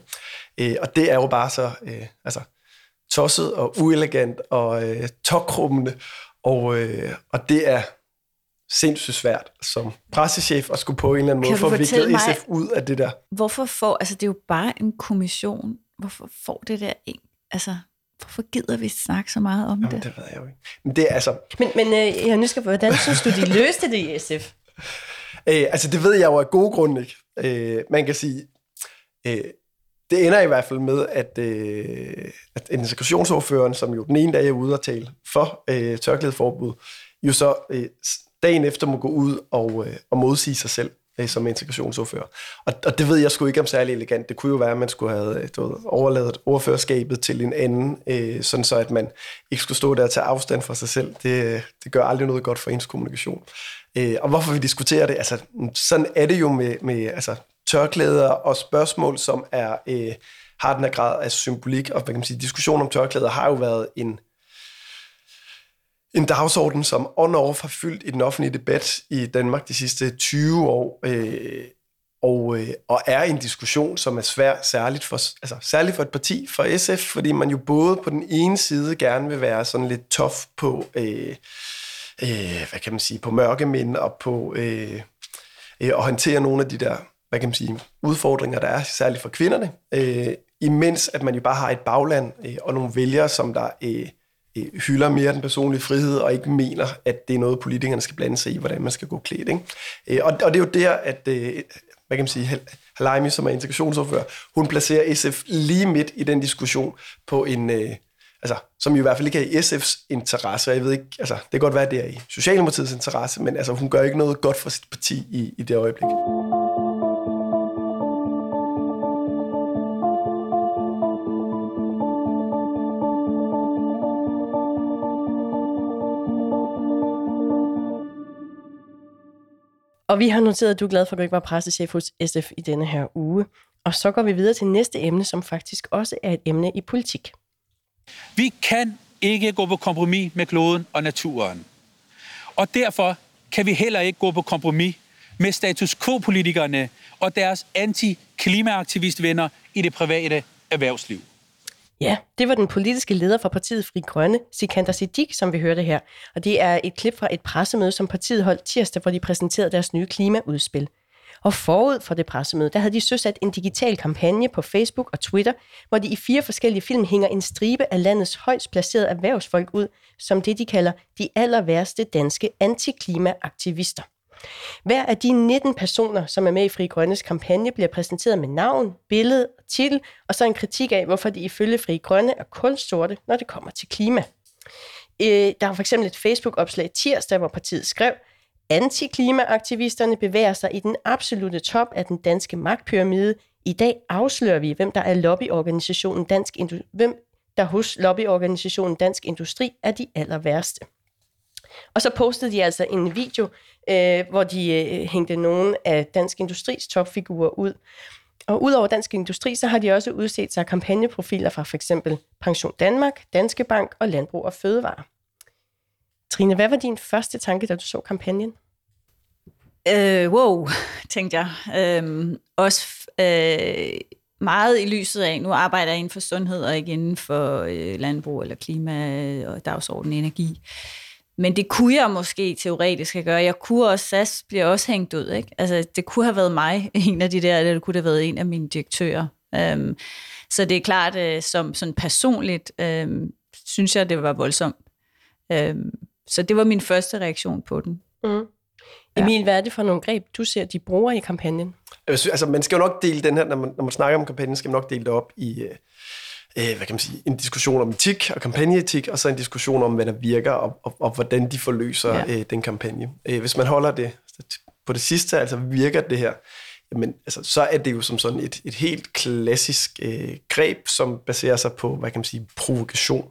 Øh, og det er jo bare så øh, altså, tosset og uelegant og øh, tokrummende, og, øh, og det er sindssygt svært som pressechef at skulle på en eller anden Kan måde få fortælle viklet mig- SF ud af det der. Hvorfor får, altså det er jo bare en kommission, hvorfor får det der ikke, altså hvorfor gider vi snakke så meget om Jamen, det? det ved jeg jo ikke. Men det er altså, Men, men øh, jeg er nysgerrig på, hvordan synes du, de <laughs> løste det i SF? Øh, altså, det ved jeg jo af gode grunde ikke. Øh, man kan sige, øh, det ender i hvert fald med, at, øh, at integrationsordføreren, som jo den ene dag er ude og tale for øh, tørklædeforbud, jo så øh, dagen efter må gå ud og, øh, og modsige sig selv øh, som integrationsordfører. Og, og det ved jeg sgu ikke om særlig elegant. Det kunne jo være, at man skulle have øh, du ved, overladet ordførerskabet til en anden, øh, sådan så at man ikke skulle stå der og tage afstand fra sig selv. Det, øh, det gør aldrig noget godt for ens kommunikation. Øh, og hvorfor vi diskuterer det? Altså, sådan er det jo med, med altså, tørklæder og spørgsmål, som er, øh, har den her grad af symbolik. Og hvad kan man sige, diskussion om tørklæder har jo været en, en dagsorden, som on-off har fyldt i den offentlige debat i Danmark de sidste 20 år, øh, og, øh, og er en diskussion, som er svær, særligt for, altså, særligt for et parti, for SF, fordi man jo både på den ene side gerne vil være sådan lidt tough på, øh, øh, hvad kan man sige, på mørkemænd og på øh, øh, at håndtere nogle af de der, hvad kan man sige, udfordringer, der er, særligt for kvinderne, øh, imens at man jo bare har et bagland øh, og nogle vælgere, som der øh, øh, hylder mere den personlige frihed, og ikke mener, at det er noget, politikerne skal blande sig i, hvordan man skal gå klædt. Ikke? Øh, og, og det er jo der, at øh, hvad kan man sige, Hal- Halimi, som er integrationsordfører, hun placerer SF lige midt i den diskussion på en, øh, altså, som i hvert fald ikke er i SF's interesse, og jeg ved ikke, altså, det kan godt være, at det er i Socialdemokratiets interesse, men altså, hun gør ikke noget godt for sit parti i, i det øjeblik. Og vi har noteret, at du er glad for, at du ikke var pressechef hos SF i denne her uge. Og så går vi videre til næste emne, som faktisk også er et emne i politik. Vi kan ikke gå på kompromis med kloden og naturen. Og derfor kan vi heller ikke gå på kompromis med status quo-politikerne og deres anti-klimaaktivistvenner i det private erhvervsliv. Ja, det var den politiske leder for partiet Fri Grønne, Sikander Siddiq, som vi hørte her. Og det er et klip fra et pressemøde, som partiet holdt tirsdag, hvor de præsenterede deres nye klimaudspil. Og forud for det pressemøde, der havde de søsat en digital kampagne på Facebook og Twitter, hvor de i fire forskellige film hænger en stribe af landets højst placerede erhvervsfolk ud, som det de kalder de aller værste danske antiklimaaktivister. Hver af de 19 personer, som er med i Fri Grønnes kampagne, bliver præsenteret med navn, billede og titel, og så en kritik af, hvorfor de ifølge Fri Grønne er kulsorte, når det kommer til klima. Øh, der var for eksempel et Facebook-opslag tirsdag, hvor partiet skrev, Antiklimaaktivisterne bevæger sig i den absolute top af den danske magtpyramide. I dag afslører vi, hvem der er lobbyorganisationen Dansk Indu- hvem der hos lobbyorganisationen Dansk Industri er de aller værste. Og så postede de altså en video, øh, hvor de øh, hængte nogle af Dansk Industris topfigurer ud. Og udover Dansk Industri, så har de også udset sig kampagneprofiler fra f.eks. Pension Danmark, Danske Bank og Landbrug og Fødevare. Trine, hvad var din første tanke, da du så kampagnen? Øh, wow, tænkte jeg. Øh, også øh, meget i lyset af, nu arbejder jeg inden for sundhed og ikke inden for øh, landbrug eller klima øh, og dagsorden energi. Men det kunne jeg måske teoretisk have gøre. Jeg kunne også, SAS bliver også hængt ud. Ikke? Altså, det kunne have været mig, <laughs> en af de der, eller det kunne have været en af mine direktører. Øhm, så det er klart, øh, som sådan personligt, øh, synes jeg, det var voldsomt. Øhm, så det var min første reaktion på den. Mm. Emil, hvad er det for nogle greb, du ser, de bruger i kampagnen? Jeg synes, altså, man skal jo nok dele den her, når man, når man snakker om kampagnen, skal man nok dele det op i, øh, øh, hvad kan man sige, en diskussion om etik og kampagneetik, og så en diskussion om, hvad der virker, og, og, og hvordan de forløser ja. øh, den kampagne. Øh, hvis man holder det på det sidste, altså virker det her, jamen, altså, så er det jo som sådan et, et helt klassisk øh, greb, som baserer sig på, hvad kan man sige, provokation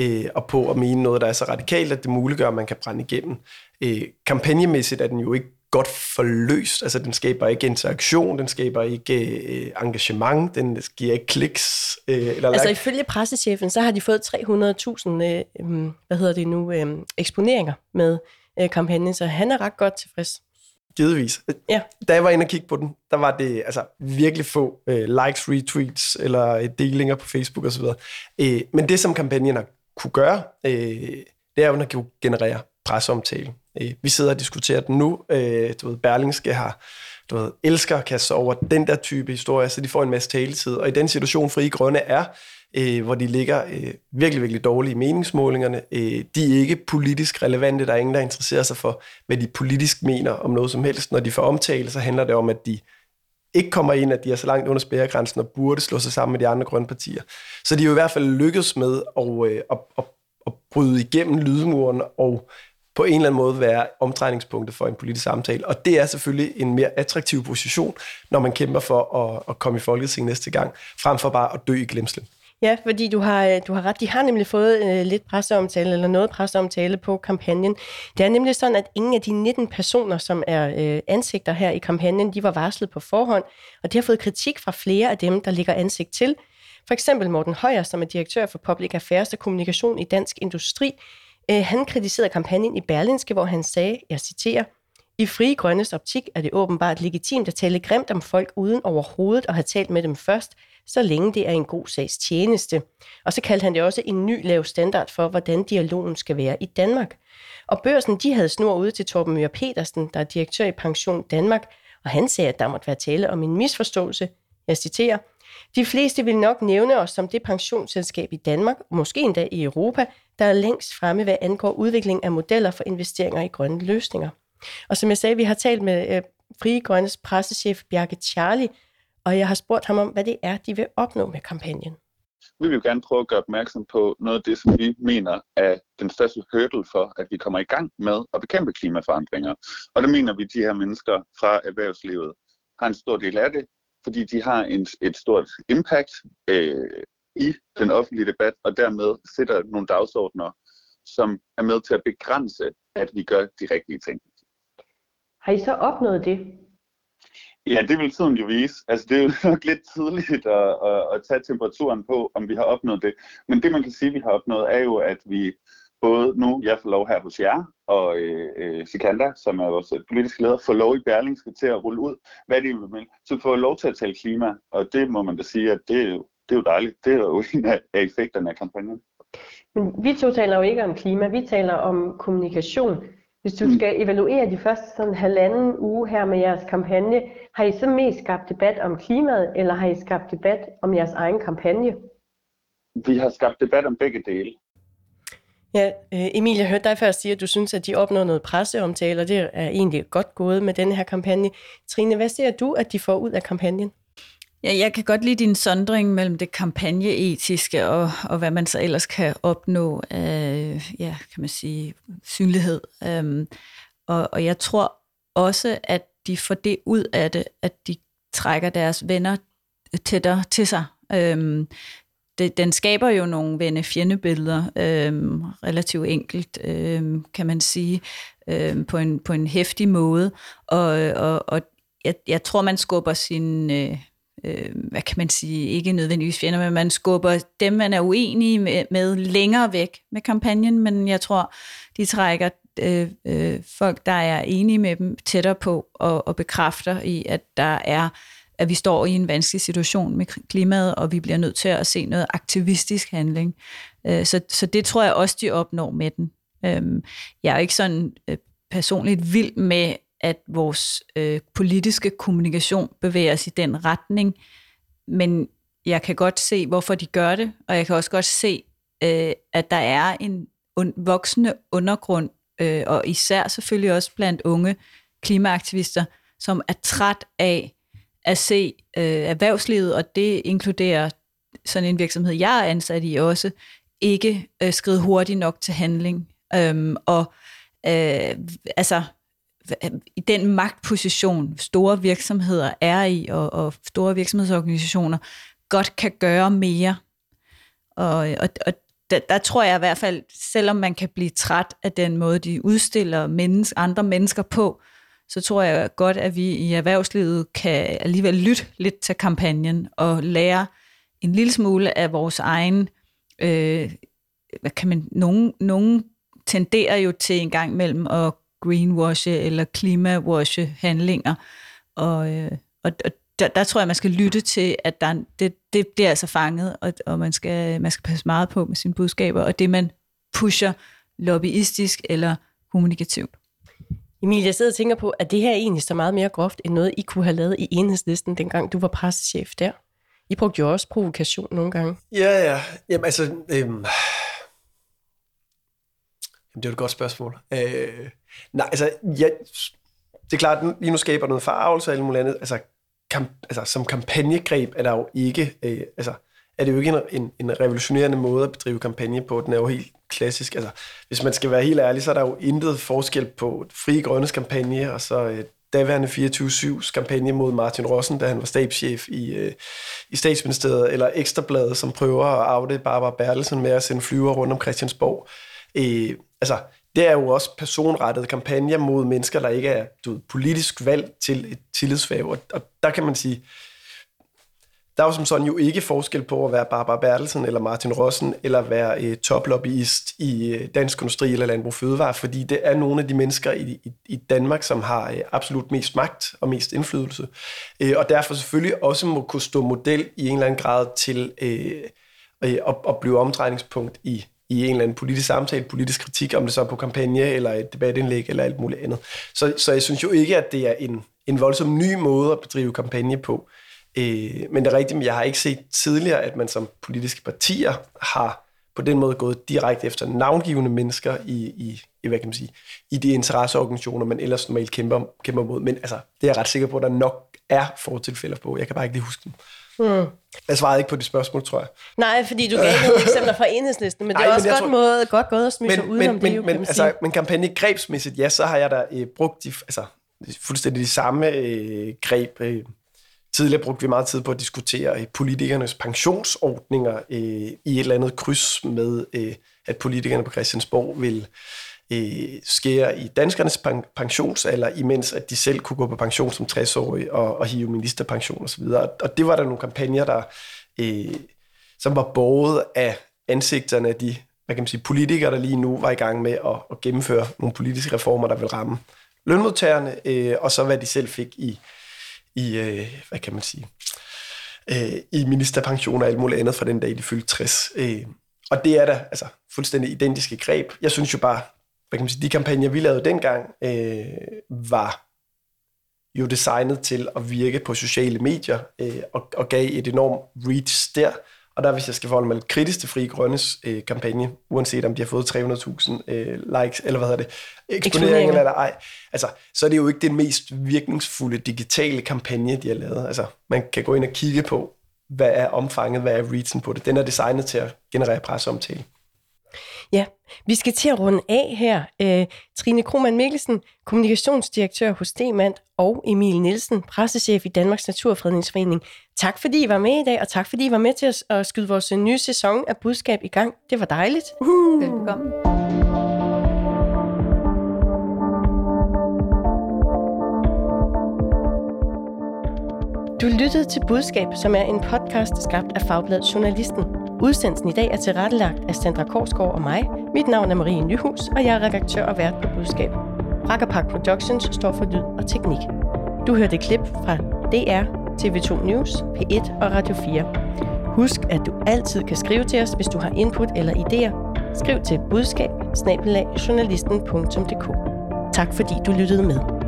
øh, og på at mene noget, der er så radikalt, at det muliggør, at man kan brænde igennem. Øh, kampagnemæssigt er den jo ikke godt forløst. Altså, den skaber ikke interaktion, den skaber ikke øh, engagement, den giver ikke kliks. Øh, eller Altså like. ifølge pressechefen, så har de fået 300.000, øh, øhm, hvad hedder det nu, øh, eksponeringer med øh, kampagnen, så han er ret godt tilfreds. Givetvis. Ja. Da jeg var inde og kigge på den, der var det altså virkelig få øh, likes, retweets eller øh, delinger på Facebook osv. Øh, men det, som kampagnen har kunne gøre, øh, det er at generere presseomtale. Øh, vi sidder og diskuterer den nu. Øh, du ved, Berlingske har du ved, elsker at kaste sig over den der type historie, så de får en masse taletid. Og i den situation, Fri Grønne er, øh, hvor de ligger øh, virkelig, virkelig dårlige i meningsmålingerne. Øh, de er ikke politisk relevante. Der er ingen, der interesserer sig for, hvad de politisk mener om noget som helst. Når de får omtale, så handler det om, at de ikke kommer ind, at de er så langt under spærregrænsen og burde slå sig sammen med de andre grønne partier. Så de er jo i hvert fald lykkedes med at, øh, at, at, at bryde igennem lydmuren og på en eller anden måde være omdrejningspunktet for en politisk samtale. Og det er selvfølgelig en mere attraktiv position, når man kæmper for at, at komme i Folketinget næste gang, frem for bare at dø i glemslen. Ja, fordi du har, øh, du har ret. De har nemlig fået øh, lidt presseomtale, eller noget presseomtale på kampagnen. Det er nemlig sådan, at ingen af de 19 personer, som er øh, ansigter her i kampagnen, de var varslet på forhånd, og de har fået kritik fra flere af dem, der ligger ansigt til. For eksempel Morten Højer, som er direktør for Public Affairs og Kommunikation i Dansk Industri. Øh, han kritiserede kampagnen i Berlinske, hvor han sagde, jeg citerer, i Frie Grønnes optik er det åbenbart legitimt at tale grimt om folk uden overhovedet at have talt med dem først, så længe det er en god sags tjeneste. Og så kaldte han det også en ny lav standard for, hvordan dialogen skal være i Danmark. Og børsen, de havde snor ude til Torben Møger Petersen, der er direktør i Pension Danmark, og han sagde, at der måtte være tale om en misforståelse. Jeg citerer, de fleste vil nok nævne os som det pensionsselskab i Danmark, måske endda i Europa, der er længst fremme, hvad angår udvikling af modeller for investeringer i grønne løsninger. Og som jeg sagde, vi har talt med øh, Frie Grønnes pressechef Bjarke Charlie, og jeg har spurgt ham om, hvad det er, de vil opnå med kampagnen. Vi vil jo gerne prøve at gøre opmærksom på noget af det, som vi mener er den største hurdle for, at vi kommer i gang med at bekæmpe klimaforandringer. Og der mener vi, at de her mennesker fra erhvervslivet har en stor del af det, fordi de har en, et stort impact øh, i den offentlige debat, og dermed sætter nogle dagsordner, som er med til at begrænse, at vi gør de rigtige ting. Har I så opnået det? Ja, det vil tiden jo vise. Altså, det er jo <laughs> nok lidt tidligt at, at, at tage temperaturen på, om vi har opnået det. Men det, man kan sige, vi har opnået, er jo, at vi både nu, jeg får lov her hos jer, og øh, øh, Sikanda, som er vores politiske leder, får lov i Berlingske til at rulle ud, hvad de vil. Så får lov til at tale klima, og det må man da sige, at det er jo, det er jo dejligt. Det er jo <laughs> en af effekterne af kampagnen. Men vi to taler jo ikke om klima, vi taler om kommunikation. Hvis du skal evaluere de første sådan halvanden uge her med jeres kampagne, har I så mest skabt debat om klimaet, eller har I skabt debat om jeres egen kampagne? Vi har skabt debat om begge dele. Ja, øh, Emil, jeg hørte dig først sige, at du synes, at de opnår noget presseomtale, og det er egentlig godt gået med den her kampagne. Trine, hvad ser du, at de får ud af kampagnen? Ja, jeg kan godt lide din sondring mellem det kampagneetiske og, og hvad man så ellers kan opnå af, ja, kan man sige, synlighed. Um, og, og jeg tror også, at de får det ud af det, at de trækker deres venner tættere til sig. Um, det, den skaber jo nogle venne-fjendebilleder, øhm, relativt enkelt, øhm, kan man sige, øhm, på, en, på en hæftig måde. Og, og, og jeg, jeg tror, man skubber sin... Øh, øh, hvad kan man sige, ikke nødvendigvis fjender, men man skubber dem, man er uenig med, med længere væk med kampagnen, men jeg tror, de trækker øh, øh, folk, der er enige med dem, tættere på og, og bekræfter i, at der er at vi står i en vanskelig situation med klimaet, og vi bliver nødt til at se noget aktivistisk handling. Øh, så, så det tror jeg også, de opnår med den. Øhm, jeg er ikke sådan øh, personligt vild med, at vores øh, politiske kommunikation bevæger sig i den retning, men jeg kan godt se, hvorfor de gør det, og jeg kan også godt se, at der er en voksende undergrund, og især selvfølgelig også blandt unge klimaaktivister, som er træt af at se øh, erhvervslivet, og det inkluderer sådan en virksomhed, jeg er ansat i også, ikke øh, skride hurtigt nok til handling. Øhm, og øh, altså, i den magtposition, store virksomheder er i, og, og store virksomhedsorganisationer, godt kan gøre mere. Og, og, og der, der tror jeg i hvert fald, selvom man kan blive træt af den måde, de udstiller menneske, andre mennesker på, så tror jeg godt, at vi i erhvervslivet kan alligevel lytte lidt til kampagnen og lære en lille smule af vores egen, øh, hvad kan man, nogen, nogen tenderer jo til en gang mellem at greenwashe eller klimawashe handlinger, og, øh, og, og der, der tror jeg, man skal lytte til, at der, det, det bliver altså fanget, og, og man, skal, man skal passe meget på med sine budskaber, og det man pusher lobbyistisk eller kommunikativt. Emil, jeg sidder og tænker på, at det her egentlig så meget mere groft, end noget, I kunne have lavet i enhedslisten, dengang du var pressechef der. I brugte jo også provokation nogle gange. Ja, ja. Jamen, altså... Øhm... Jamen, det er et godt spørgsmål. Øh... Nej, altså... Ja, det er klart, at lige nu skaber noget farvelse og alt muligt andet. Altså, kamp... altså, som kampagnegreb er der jo ikke... Øh... Altså, er det jo ikke en, en, en revolutionerende måde at bedrive kampagne på. Den er jo helt klassisk. Altså, hvis man skal være helt ærlig, så er der jo intet forskel på Fri Grønnes kampagne og så øh, daværende 24-7's kampagne mod Martin Rossen, da han var stabschef i, øh, i statsministeriet, eller Ekstrabladet, som prøver at afde Barbara Bertelsen med at sende flyver rundt om Christiansborg. Øh, altså, det er jo også personrettede kampagner mod mennesker, der ikke er du ved, politisk valgt til et tillidsfag. Og, og der kan man sige, der er jo som sådan jo ikke forskel på at være Barbara Bertelsen eller Martin Rossen, eller være øh, toplobbyist i øh, Dansk Industri eller Landbrug Fødevare, fordi det er nogle af de mennesker i, i, i Danmark, som har øh, absolut mest magt og mest indflydelse, øh, og derfor selvfølgelig også må kunne stå model i en eller anden grad til øh, øh, at, at blive omdrejningspunkt i, i en eller anden politisk samtale, politisk kritik, om det så er på kampagne eller et debatindlæg eller alt muligt andet. Så, så jeg synes jo ikke, at det er en, en voldsom ny måde at bedrive kampagne på. Øh, men det er rigtigt, men jeg har ikke set tidligere, at man som politiske partier har på den måde gået direkte efter navngivende mennesker i, i, i hvad kan man sige, i de interesseorganisationer, man ellers normalt kæmper, kæmper mod. Men altså, det er jeg ret sikker på, at der nok er fortilfælde på. Jeg kan bare ikke lige huske dem. Hmm. Jeg svarede ikke på de spørgsmål, tror jeg. Nej, fordi du gav nogle eksempler fra enhedslisten, men det er <laughs> også godt, tror... måde, godt gået at smyge sig udenom men, det, jo, men, altså, men kampagnegrebsmæssigt, ja, så har jeg da øh, brugt de, altså, fuldstændig de samme øh, greb, øh, Tidligere brugte vi meget tid på at diskutere øh, politikernes pensionsordninger øh, i et eller andet kryds med, øh, at politikerne på Christiansborg vil øh, skære i danskernes pensionsalder, imens at de selv kunne gå på pension som 60-årige og, og hive ministerpension osv. Og det var der nogle kampagner, der, øh, som var båret af ansigterne af de hvad kan man sige, politikere, der lige nu var i gang med at, at gennemføre nogle politiske reformer, der vil ramme lønmodtagerne, øh, og så hvad de selv fik i, i øh, hvad kan man sige, øh, i ministerpension og alt muligt andet fra den dag, de fyldte 60. Øh, og det er da altså, fuldstændig identiske greb. Jeg synes jo bare, hvad kan man sige, de kampagner, vi lavede dengang, øh, var jo designet til at virke på sociale medier øh, og, og gav et enormt reach der. Og der, hvis jeg skal forholde mig lidt kritisk til Fri Grønnes øh, kampagne, uanset om de har fået 300.000 øh, likes, eller hvad hedder det, eksponering eller ej, altså, så er det jo ikke den mest virkningsfulde digitale kampagne, de har lavet. Altså, man kan gå ind og kigge på, hvad er omfanget, hvad er reachen på det. Den er designet til at generere presseomtale. Ja, vi skal til at runde af her. Øh, Trine Krohmann Mikkelsen, kommunikationsdirektør hos Demand, og Emil Nielsen, pressechef i Danmarks Naturfredningsforening. Tak fordi I var med i dag, og tak fordi I var med til at, at skyde vores nye sæson af budskab i gang. Det var dejligt. Uh. Velkommen. Du lyttede til Budskab, som er en podcast skabt af Fagbladet Journalisten. Udsendelsen i dag er tilrettelagt af Sandra Korsgaard og mig. Mit navn er Marie Nyhus, og jeg er redaktør og vært på Budskab. Rakkerpark Productions står for lyd og teknik. Du hørte et klip fra DR, TV2 News, P1 og Radio 4. Husk, at du altid kan skrive til os, hvis du har input eller idéer. Skriv til budskab Tak fordi du lyttede med.